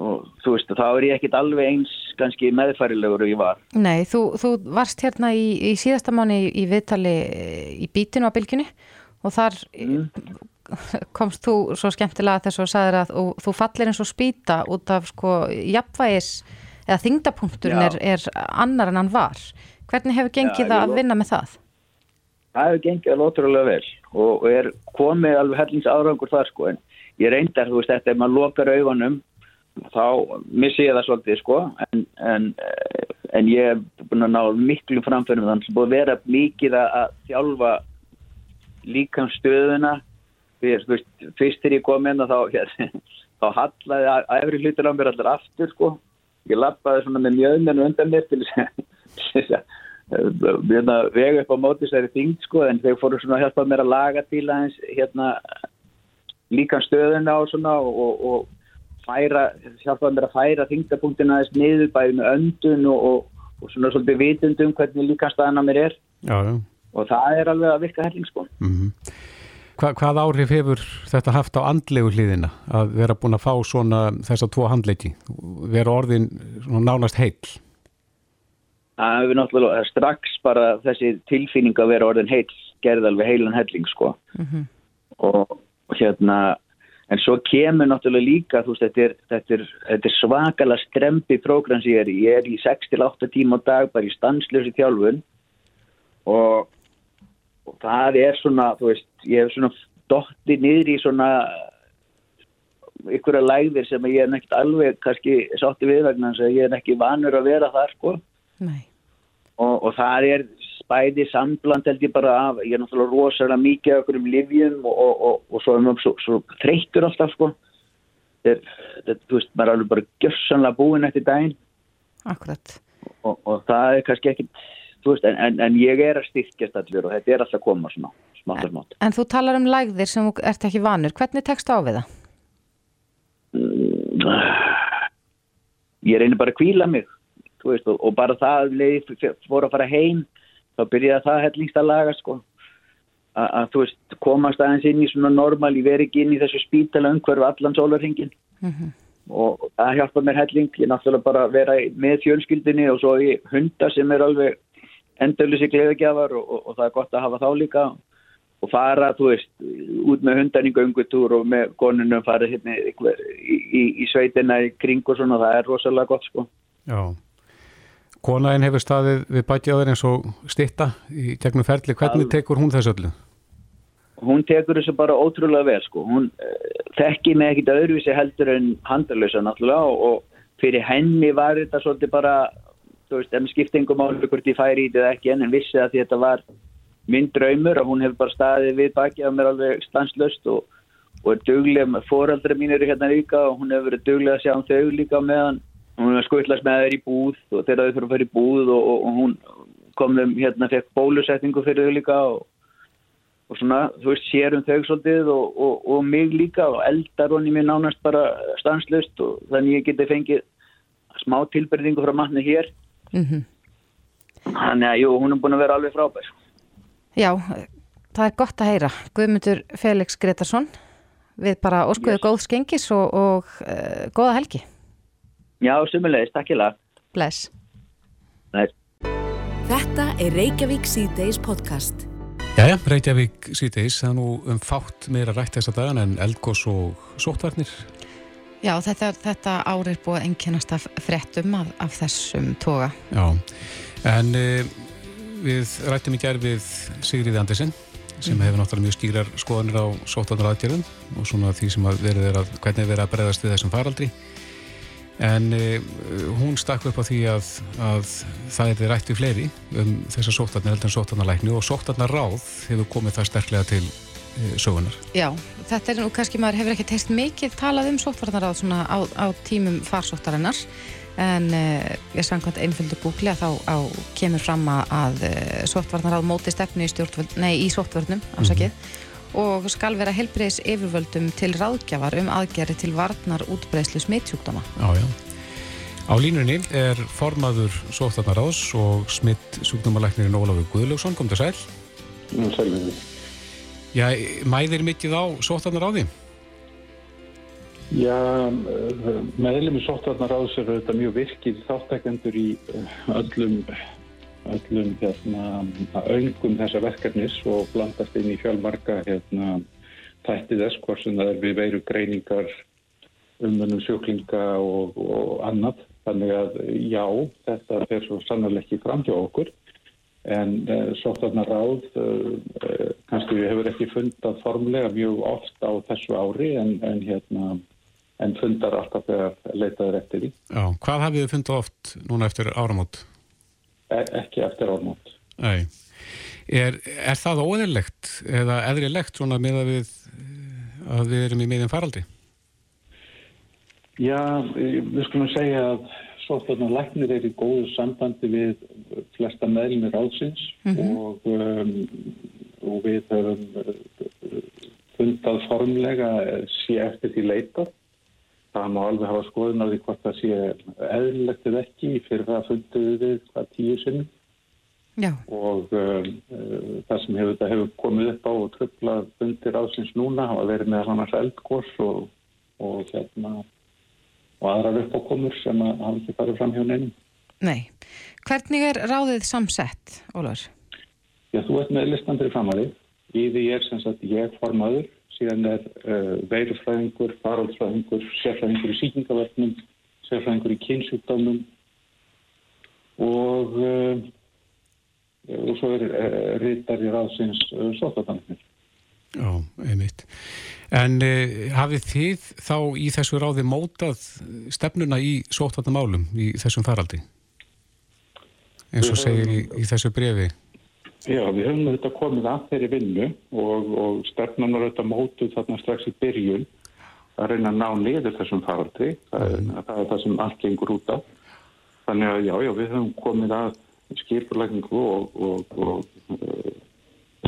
og þú veist, þá er ég ekkit alveg eins kannski meðfærilegur og ég var Nei, þú, þú varst hérna í, í síðasta mánu í, í viðtali í bítinu á bylginni og þar mm. Komst þú svo skemmtilega þess að sagðir að og, þú fallir eins og spýta út af sko jafnvægis eða þingdapunkturinn er, er annar en hann var hvernig hefur gengið það að vinna með það? Það hefur gengið alveg ótrúlega vel og, og er komið alveg hellins árangur þar sko en ég reyndar, þú veist, þetta er maður lokar augunum þá missi ég það svolítið sko en, en, en ég er búin að ná miklu framförum þannig að það búið að vera mikið að þjálfa líkam stöðuna veist, fyrst þegar ég kom inn þá, hér, þá hallaði að efri hlutur á mér allar aftur sko ég lappaði svona með mjöðmennu undan mér til þess að vega upp á móti þessari þingd sko en þeir fóru svona að hjálpa mér að laga til aðeins hérna líkam stöðuna og svona og, og færa, hjálpaði mér að færa þingdapunktina aðeins niður bæði með öndun og, og, og svona svolítið vitundum hvernig líka staðan að mér er já, já. og það er alveg að virka helling sko mm -hmm. Hva, hvað áhrif hefur þetta haft á andlegu hliðina að vera búin að fá svona þessa tvo handleiki, vera orðin nánast heill? Það hefur náttúrulega strax bara þessi tilfinning að vera orðin heill gerði alveg heilan helling sko mm -hmm. og, og hérna en svo kemur náttúrulega líka þú veist þetta er, þetta er, þetta er svakalega strempi prógram sem ég er í, ég er í 6-8 tíma á dag bara í stanslösi þjálfun og, og það er svona þú veist ég hef svona dotti niður í svona ykkur að læðir sem ég er neitt alveg kannski sátti við vegna þess að ég er ekki vanur að vera þar sko. Og, og það er bæði sambland held ég bara af, ég er náttúrulega rosalega mikið af okkur um livjum og, og, og, og svo svo, svo þreytur alltaf sko. Þetta, þú veist, maður er alveg bara gössanlega búin eftir daginn. Akkurat. Og það er kannski ekki þú veist, en, en, en ég er að styrkjast allir og þetta er alltaf að koma svona smátt og smátt. En þú talar um lægðir sem þú ert ekki vanur, hvernig tekst á við það? Mm, ég reynir bara að kvíla mig veist, og, og bara það leið fór að fara heim þá byrjaði það hellingst að laga sko að þú veist komast aðeins inn í svona normal ég veri ekki inn í þessu spítala umhverfu allan sólarhingin mm -hmm. og það hjálpa mér helling, ég náttúrulega bara vera með fjölskyldinni og svo í hundar sem er alveg endurlisi gleðagjafar og, og, og það er gott að hafa þá líka og fara, þú veist, út með hundan í göngutúr og með konunum fara hérna í, í, í sveitina í kring og svona, það er rosalega gott sko Já Konaðin hefur staðið við bætjaður eins og stitta í tegnum ferli. Hvernig tekur hún þessu öllu? Hún tekur þessu bara ótrúlega vel sko. Hún uh, þekki með ekkit öðruvísi heldur en handalösa náttúrulega og, og fyrir henni var þetta svolítið bara, þú veist, ef skiptingum álega hvort ég færi í þetta ekki en en vissi að þetta var minn draumur og hún hefur bara staðið við bætjaður mér alveg stanslöst og, og er duglega fóraldra mínir hérna líka og hún hefur verið duglega að sjá um þau líka meðan. Hún var skvillast með þeir í búð og þegar þau fyrir að fara í búð og, og, og hún kom þeim hérna, fekk bólusetningu fyrir þau líka og, og svona, þú veist, sérum þau svolítið og mig líka og eldar honni mér nánast bara stanslust og þannig ég geti fengið smá tilbyrðingu frá manni hér mm -hmm. þannig að, jú, hún er búin að vera alveg frábær Já, það er gott að heyra Guðmundur Felix Gretarsson við bara óskuðu yes. góð skengis og uh, góða helgi Já, sumulegist, takk ég lag. Bless. Bless. Þetta er Reykjavík C-Days podcast. Jæja, Reykjavík C-Days, það er nú um fátt meira rætt þess að dagan en eldgós og sótvarnir. Já, þetta, þetta árið er búið að enginnast af frettum af, af þessum toga. Já, en uh, við rættum í gerð við Sigriði Andersen sem mm. hefur náttúrulega mjög skýrar skoðanir á sótvarnar aðgerðum og svona því sem að verið er að, hvernig verið að breyðast við þessum faraldri en uh, hún stakk upp á því að, að það er rætt við fleiri um þessar sóttarnar heldur en sóttarnarlækni og sóttarnarráð hefur komið það sterklega til sögunar. Já, þetta er nú kannski maður hefur ekki teist mikið talað um sóttarnarráð svona á, á tímum farsóttarinnar en uh, ég sangkvæmt einföldu Google að þá á, kemur fram að sóttarnarráð móti stefnu í, í sóttvörnum afsakið mm -hmm og skal vera helbriðis yfirvöldum til ráðgjafar um aðgerri til varnar útbreyslu smittsjúkdóma. Já, já. Á línunni er formaður Sóþarnaráðs og smittsjúkdómalæknirinn Ólafur Guðljófsson. Kom það sæl? Sælvinni. Já, mæðir mikið á Sóþarnaráði? Já, meðlum í Sóþarnaráðs er þetta mjög virkið þáttækendur í öllum öllum hérna, öngum þessa verkefnis og blandast inn í fjálmarka hérna, tættið þess hvort sem það er við veru greiningar umvönum sjúklinga og, og annað. Þannig að já, þetta fer svo sannarlega ekki fram hjá okkur en uh, sóttarnar ráð uh, kannski við hefur ekki fundað formlega mjög oft á þessu ári en, en, hérna, en fundar alltaf þegar leitaður eftir því. Já, hvað hafið þið fundað oft núna eftir áramót? E, ekki eftir ármót. Nei. Er, er það óeðilegt eða eðrilegt svona með að við, að við erum í miðin faraldi? Já, við skulum segja að svolítið læknir er í góðu sambandi við flesta meðlumir átsins mm -hmm. og, um, og við höfum uh, fundað formlega sé eftir því leita. Það má alveg hafa skoðun á því hvort það sé eðlilegt eða ekki fyrir það funduðu við hvað tíu sinnum Já. og um, uh, það sem hefur, þetta hefur komið upp á og tröflað undir ásins núna hafa verið með annars eldgós og, og, hérna, og aðrar uppákomur sem að hafa ekki farið fram hjá neinum. Nei. Hvernig er ráðið samsett, Ólafur? Já, þú ert með listan fyrir framari. Í því er sem sagt ég formaður, síðan er uh, veirufræðingur, faráldsfræðingur, sérfræðingur í síkingaverknum, sérfræðingur í kynnsjúkdómum og uh, og svo er uh, rítar í ráðsins uh, sóttatanir. Já, einmitt. En uh, hafið þið þá í þessu ráði mótað stefnuna í sóttvarnamálum í þessum faraldi? Eins og segir í, í þessu brefi. Já, við höfum þetta komið að þeirri vinnu og, og stefnan var þetta mótuð þarna strax í byrjun að reyna að ná niður þessum faraldi. Það, mm. það er það sem allt gengur út af. Þannig að já, já, við höfum komið að skipurlækningu og, og, og uh,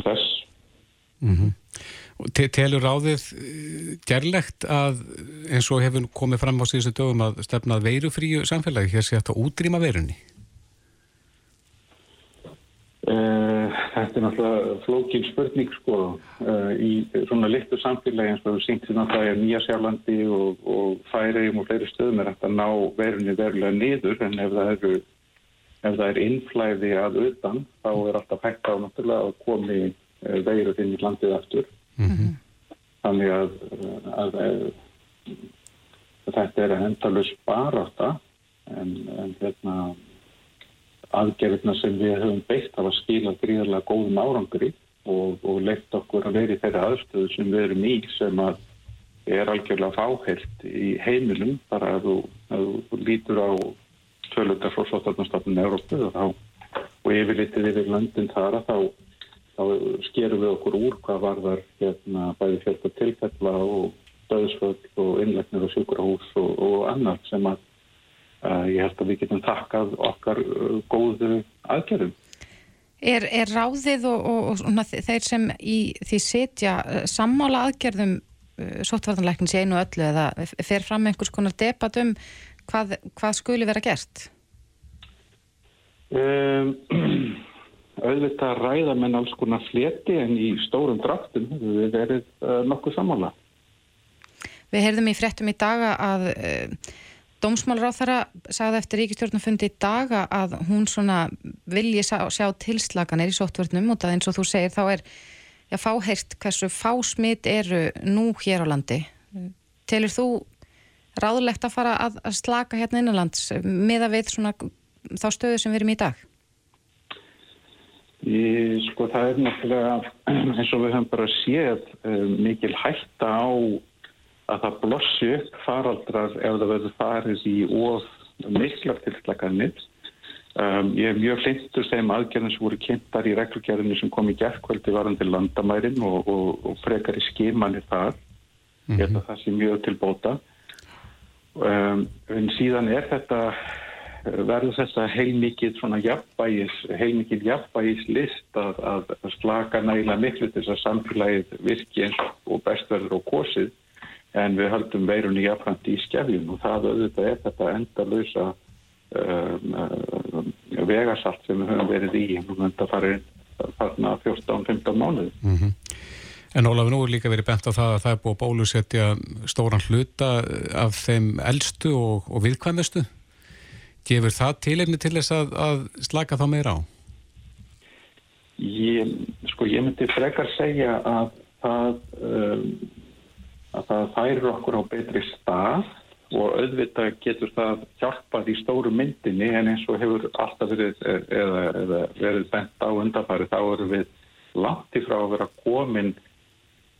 þess. Mm -hmm. Te telur ráðið gerlegt að eins og hefur komið fram á síðustu dögum að stefnað veirufríu samfélagi hér sé þetta útrýma veirunni? Uh, þetta er náttúrulega flókin spurning sko uh, í svona litlu samfélagi eins og við syngtum að það er Nýja Sjálflandi og, og Færiðum og fleiri stöðum er þetta að ná veirunni verulega niður en ef það eru ef það er innflæði að utan þá er alltaf hægt á náttúrulega að komi eh, veirur inn í landið aftur mm -hmm. þannig að, að, að, þetta er að endalus baráta en, en hérna aðgerðina sem við höfum beitt af að skila gríðarlega góðum árangri og, og leitt okkur að vera í þeirra aðstöðu sem við erum í sem að er algjörlega fáhært í heimilum. Bara að þú, að þú lítur á tölundar frá Sottarnastofnun Európu og, yfirlitið yfir löndin þar að þá, þá skerum við okkur úr hvað varðar hérna, bæði fjölda tilfella og döðsvöld og innlegnir og sjúkrahús og, og annar sem að ég held að við getum takkað okkar uh, góðu aðgerðum. Er, er ráðið og, og þeir sem í því setja uh, sammála aðgerðum sóttvartanleiknins í einu öllu eða fer fram einhvers konar debat um hvað, hvað skuli vera gert? Um, auðvitað ræða menn alls konar fleti en í stórum draftum við verið nokkuð samála. Við heyrðum í frettum í daga að uh, Þeirra sagði eftir ríkistjórnafundi í daga að hún svona vilji sjá, sjá tilslaganir í sóttvörnum og það eins og þú segir þá er já, fáheirt hversu fásmit eru nú hér á landi. Telur þú ráðlegt að fara að, að slaka hérna innanlands með að við svona þá stöðu sem við erum í dag? Í, sko það er náttúrulega eins og við höfum bara séð um, mikil hætta á að það blossi upp faraldrar ef það verður farið í óð miklar tilslaganir. Um, ég er mjög hlindur þeim aðgerðin sem voru kynntar í reglgerðinu sem kom í gerðkvöldi varandi landamærin og, og, og frekar í skimanir þar. Mm -hmm. Ég held að það sé mjög til bóta. Um, en síðan er þetta verður þess að heilmikið svona jafnbægis, heilmikið jafnbægis list að, að slaka nægilega miklu til þess að samfélagið virki eins og bestverður og kosið en við höldum veirunni jafnframt í skefjum og það auðvitað er þetta enda lausa um, um, vegasalt sem við höfum verið í og þetta farir farna 14-15 mánuði. Mm -hmm. En Ólafur, nú er líka verið bent á það að það er búið bólusetja stóran hluta af þeim eldstu og, og viðkvæmustu Gefur það tilefni til þess að, að slaka þá meira á? Ég, sko, ég myndi frekar segja að það, um, að það færir okkur á betri stað og auðvitað getur það hjálpað í stóru myndinni en eins og hefur alltaf verið, eða, eða verið bent á undarfari þá eru við langt ifrá að vera komin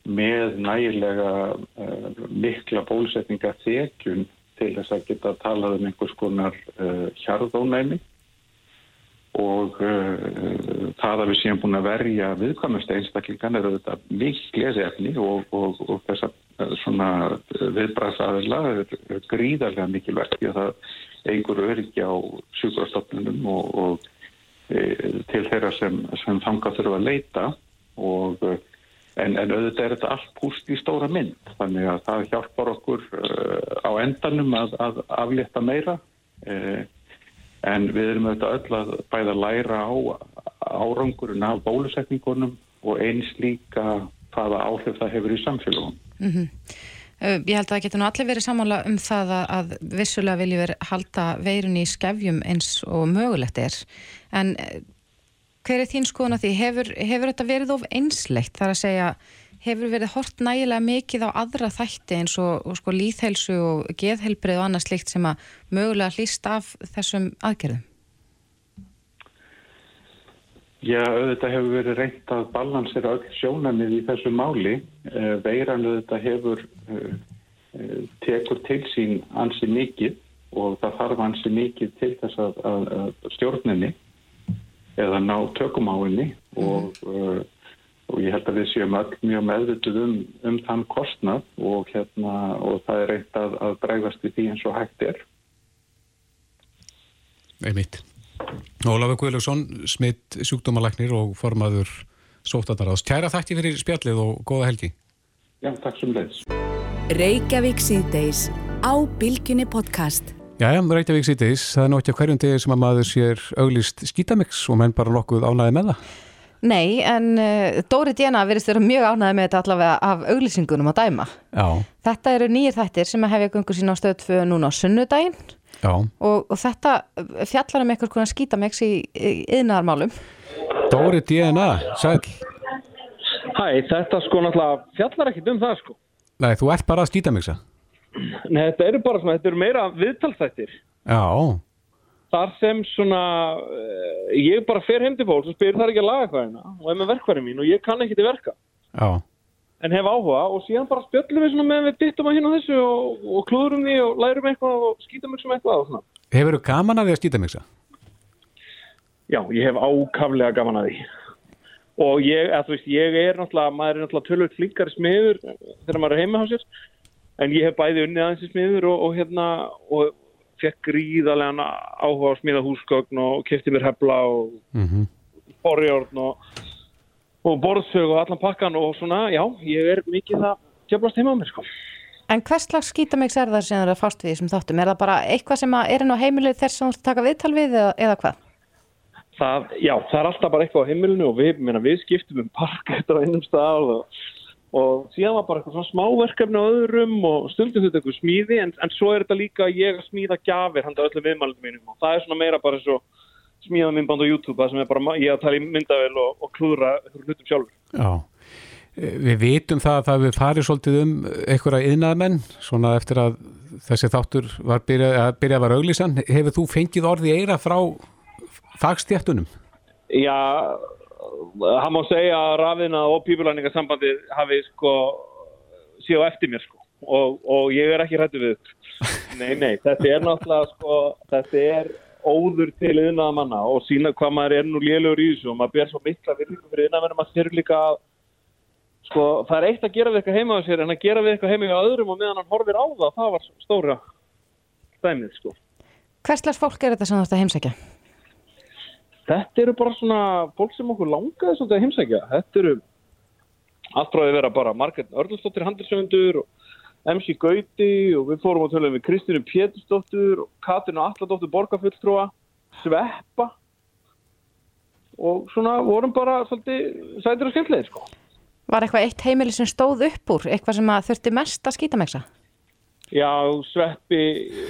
með nægilega uh, mikla bólusetninga þekjun til þess að geta að tala um einhvers konar uh, hjarðónæmi og uh, það að við séum búin að verja viðkvæmust einstaklingan er auðvitað mikil efni og, og, og þess að uh, svona viðbræðsaðila er gríðarlega mikilvægt því að það eigur öryggi á sjúkrastofnunum og, og e, til þeirra sem, sem þanga þurfa að leita og En, en auðvitað er þetta allt púst í stóra mynd, þannig að það hjálpar okkur uh, á endanum að, að aflétta meira. Uh, en við erum auðvitað öll að bæða læra á árangurinn af bólusetningunum og eins líka hvaða áhrif það hefur í samfélagum. Uh, Ég held að það getur nú allir verið samanlega um það að, vissulega vilji verið halda veirun í skefjum eins og mögulegt er. En eh, hver er þín skoðun að því? Hefur, hefur þetta verið of einslegt? Það er að segja, hefur verið hort nægilega mikið á aðra þætti eins og, og sko líðhelsu og geðhelbrið og annað slikt sem að mögulega hlýst af þessum aðgerðum? Já, auðvitað hefur verið reynt að balansera öll sjónamið í þessu máli. Eh, Veiran auðvitað hefur uh, uh, tekur til sín ansi mikið og það þarf ansi mikið til þess að, að, að stjórninni eða ná tökum á henni og, uh, og ég held að við séum öll mjög meðvituð um, um þann kostnað og, hérna, og það er reynt að, að bregðast í því eins og hægt er. Einmitt. Ólafur Guðlaugsson, smitt sjúkdómalæknir og formaður sóttandaráðs. Kæra þætti fyrir spjallið og góða helgi. Já, takk sem leiðis. Reykjavík síðdeis á Bilginni podcast. Jæja, Reykjavík síðdeis, það er að hverjum degi sem að maður sér auglist skítamix og menn bara nokkuð ánæði með það. Nei, en uh, Dóri Djena verðist vera mjög ánæði með þetta allavega af auglýsingunum að dæma. Já, Þetta eru nýjir þættir sem hefja gungur sín á stöð 2 núna á sunnudaginn já. og, og þetta fjallar um einhver konar skítamix í yðnaðarmálum. Dóri DNA, sæl. Hæ, þetta sko náttúrulega fjallar ekkit um það sko. Nei, þú ert bara að skítamixa. Nei, þetta eru bara svona, þetta eru meira viðtalsþættir. Já, Þar sem svona, uh, ég bara fer heim til fólks og spyr það ekki að laga eitthvað hérna og er með verkværi mín og ég kann ekki til verka. já, En hef áhuga og síðan bara spjöllum við meðan við dittum að hérna þessu og, og klúðurum því og lærum eitthvað og skýtum ykkur sem eitthvað og hefur þú gaman að því að skítamixa? Já, ég hef ákaflega gaman að því. Og ég, að þú veist, ég er náttúrulega, maður er náttúrulega tölvöld flinkari smiður þegar maður er heima á sér. En ég hef bæði unnið aðeins í smiður og, og hérna, og fekk gríðarlega áhuga á smíða húsgögn og kefti mér hefla og Mm borjórn og, og borðsög og allan pakkan og svona, já, ég er mikið það tjöflast heima á mér, sko. En hvers slags skítamix er það sem það er að fást við þessum þáttum? Er það bara eitthvað sem að er inn á heimilið þess að þú taka viðtal við eða, eða hvað? Það, já, það er alltaf bara eitthvað á heimilinu og við, meina, við skiptum um parkett á einum stað og, og síðan var bara eitthvað svona smáverkefni á öðrum og stundum þetta eitthvað smíði en, en svo er þetta líka ég að smíða gjafir handa öllum viðmælum mínum og það er svona meira bara eins og smíða myndband á YouTube það sem er bara ég að tala í myndavel og, og klúðra hlutum sjálfur. Já. Eh, Við vitum það að það við farið svolítið um einhverja yðnaðmenn, svona eftir að þessi þáttur var byrjað að byrja að var auglísan. Hefur þú fengið orði eira frá fagstjættunum? Já, hann má segja að rafina og pípulæningasambandið hafi sko séu eftir mér sko og, og ég er ekki hrættu við. Nei, nei, þetta er náttúrulega sko, þetta er óður til yðnaða manna og sína hvað maður er nú lélugur í þessu og maður ber svo mikla virðingu fyrir yðnaðamenn maður sér líka að sko, það er eitt að gera við eitthvað heima á sér en að gera við eitthvað heima á öðrum og meðan hann horfir á það, það var stóra dæmið sko. Hvers slags fólk er þetta sem þú ert að heimsækja? Þetta eru bara svona fólk sem okkur langaði svolítið að heimsækja. Þetta eru allt frá að vera bara Margret Örlustóttir handirsöfundur og MC Gauti og við fórum á tölum við Kristínu Pétursdóttur og Katrínu Alladóttur Borgarfulltrúa, Sveppa og svona vorum bara svolítið sætir og skemmtilegir sko. Var eitthvað eitt heimili sem stóð upp úr? Eitthvað sem þurfti mest að skítamiksa? Já, Sveppi,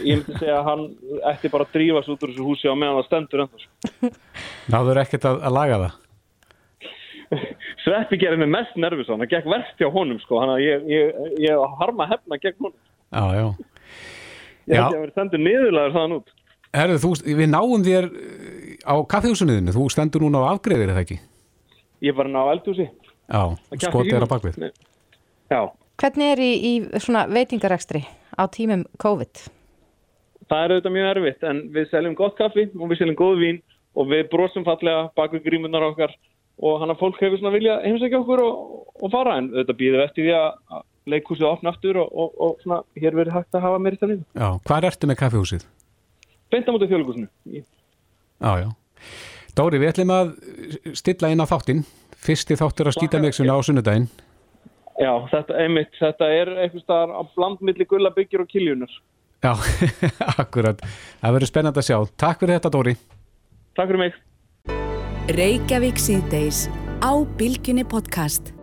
ég myndi segja að hann ætti bara að drífast út úr þessu húsi á meðan það stendur ennþá. sko. Náður ekkert að, að laga það? Sveppi gerir mig mest nervus á hann, það gekk verst hjá honum sko, hann að ég, ég, ég harma hefna gegn honum. Já, já. Ég Já. held ég að vera stendur niðurlegar þaðan út. Herðu, þú, við náum þér eh, á kaffehúsunniðinu, þú stendur núna á afgreðir eða ekki? Ég var hann á eldhúsi. Já, skotið er á bakvið. Já, Hvernig er í, í svona veitingarekstri á tímum COVID? það er auðvitað mjög erfitt en við seljum gott kaffi og við seljum góð vín og við brosum fallega bak við grímunar okkar og hann að fólk hefur svona vilja heimsækja okkur og, og fara en auðvitað býðum eftir því að leikhúsið opna aftur og, og, og svona hér verið hægt að hafa meiri stafnið. Já, hvað ertu með kaffehúsið? Beint á móti þjóðleikúsinu. Já, já. Dóri, við ætlum að stilla inn á þáttinn. Fyrsti þáttur að skýta mig á sunnudaginn. Já, þetta, einmitt, þetta er eitthvað staðar á blandmilli gullabyggjur og kiljunar. Já, akkurat. Það verður spennandi að sjá. Takk fyrir þetta, Dóri. Takk fyrir mig. Reykjavík síðdeis á Bilginni podcast.